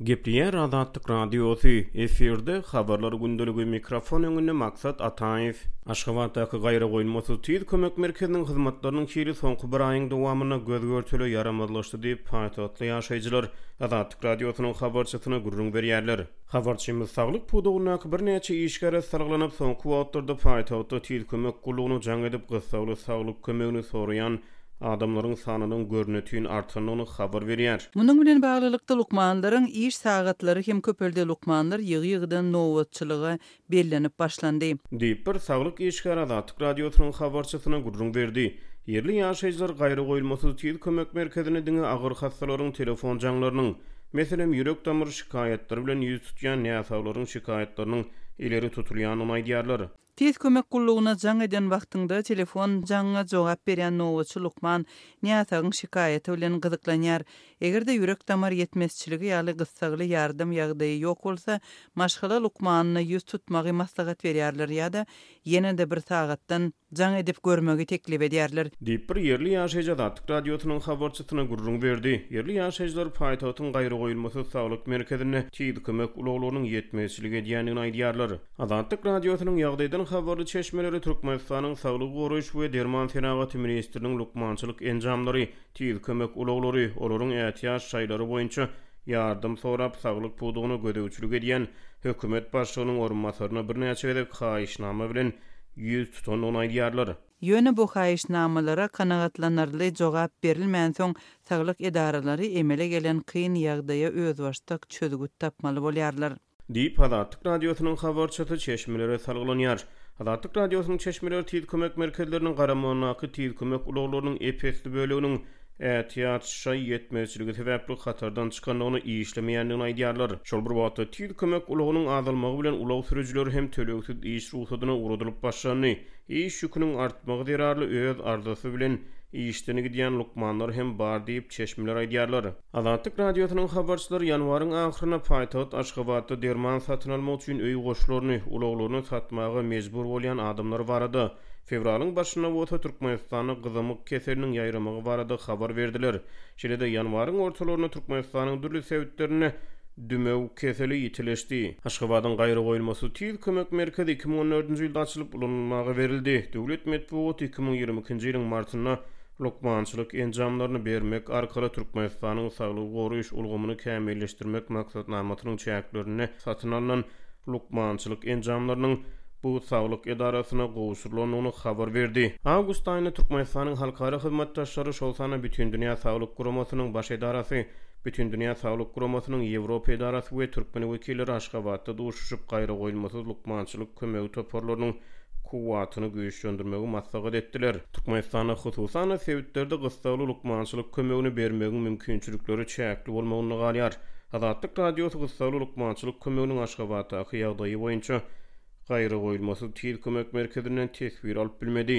Gepleýär Azatlyk Radiosy, efirde, Habarlar gündeligi, mikrofon öňünde Maksat Ataýew. Aşgabatdaky gaýragoýulmasyz tiz kömek merkeziniň hyzmatlarynyň hili soňky bir aýyň dowamynda göz-görtele ýaramazlaşdy diýip, paýtagtly ýaşaýjylar Azatlyk Radiosynyň habarçysyna gürrüň berýärler. Habarçymyz saglyk pudagyndaky birnäçe işgäre salgylanyp, soňky wagtlarda paýtagtda tiz kömek gullugyna jaň edip, gyssagly saglyk kömegini soraýan adamlaryň sanynyň görnetin artandygyny habar berýär. Munuň bilen baglylykda, lukmanlaryň iş sagatlary hem köpeldi, lukmanlar ýygy-ýygydan nobatçylyga bellenip başlandy. Diýip, bir saglyk işgäri Azatlyk Radiosynyň habarçysyna gürrüň berdi. Ýerli ýaşaýjylar gaýragoýulmasyz tiz kömek merkezine diňe agyr hassalaryň telefon jaňlarynyň, meselem, ýürek-damar şikaýatlary bilen ýüz tutýan näsaglaryň şikaýatlarynyň ileri tutulýandygyny aýdýarlar. Tiz kömek gullugyna jaň eden wagtyňda telefon jaňyňa jogap berýän nobatçy lukman näsagyň şikaýaty bilen gyzyklanýar. Eger-de ýürek-damar ýetmezçiligi ýaly gyssagly ýardam ýagdaýy ýok bolsa, maşgala lukmanyna ýüz tutmagy maslahat berýärler ýa-da ýene-de bir sagatdan jaň edip görmegi teklip edýärler. Diýip, bir ýerli ýaşaýjy Azatlyk Radiosynyň habarçysyna gürrüň berdi. Ýerli ýaşaýjylar paýtagtyň gaýragoýulmasyz saglyk merkezinde tiz kömek ulaglarynyň ýetmezçilik edýändigini aýdýarlar. Azatlyk Radiosynyň ýagdaýdan habarly çeşmeleri Türkmenistanyň Saglygy goraýyş we derman senagaty ministriniň lukmançylyk enjamlary, tiz kömek ulaglary, olaryň ätiýaç şaýlary boýunça ýardam sorap, saglyk pudagyna gözegçilik edýän hökümet başlygynyň orunbasaryna birnäçe gezek haýyşnama bilen ýüz tutandygyny aýdýarlar. Ýöne bu haýyşnamalara kanagatlanarly jogap berilmänsoň, saglyk edaralary emele gelen kyn ýagdaýa özbaşdak çözgüt tapmaly bolýarlar. Diýip, Azatlyk Radiosynyň habarçysy çeşmelere salgylanýar. Azatlyk Radiosynyň çeşmeleri tiz kömek merkezleriniň garamagyndaky tiz kömek ulaglarynyň ep-esli böleginiň ätiýaç şaý ýetmezçiligi sebäpli hatardan çykandygyny, işlemeýändigini aýdýarlar. Şol bir wagtda, tiz kömek ulagynyň azalmagy bilen ulag sürüjileri hem tölegsiz iş rugsadyna ugradylyp başlandy. Iş ýüküniň artmagy zerarly öz arzasy bilen işden gidýän lukmanlar hem bar diýip, çeşmeler aýdýarlar. Azatlyk Radiosynyň habarçylary ýanwaryň ahyryna paýtagt Aşgabatda derman satyn almak üçin öý goşlaryny, ulaglaryny satmaga mejbur bolýan adamlar barada, fewralyň başynda bolsa Türkmenistanda gyzamyk keseliniň ýaýramagy barada habar berdiler. Şeýle-de ýanwaryň ortalarynda Türkmenistanyň dürli sebitlerinde dümew keseli ýitileşdi. Aşgabadyň gaýragoýulmasyz tiz kömek merkezi iki müň on dördünji ýylda açylyp ulanylmaga berildi. Döwlet metbugaty iki müň ýigrimi ikinji ýylyň martynda lukmançylyk enjamlaryny bermek arkaly Türkmenistanyň saglygy goraýyş ulgamyny kämilleşdirmek maksatnamasynyň çäklerinde satyn alnan lukmançylyk enjamlarynyň bu saglyk edarasyna gowşurylandygyny habar berdi. Awgust aýynda Türkmenistanyň halkara hyzmatdaşlary, şol sanda Bütindünýä saglyk guramasynyň Baş edarasy, Bütindünýä saglyk guramasynyň Ýewropa edarasy we türkmen wekilleri Aşgabatda duşuşyp, gaýragoýulmasyz lukmançylyk kömegi toparlarynyň kuwwatyny güýçlendirmegi maslahat etdiler. Türkmenistanda, hususan-da, sebitlerde gyssagly lukmançylyk kömegini bermegiň mümkinçilikleri çäkli bolmagynda galýar. Azatlyk Radiosy gyssagly lukmançylyk kömeginiň Aşgabatdaky ýagdaýy boýunça Gaýragoýulmasyz tiz kömek merkezinden teswir alyp bilmedi.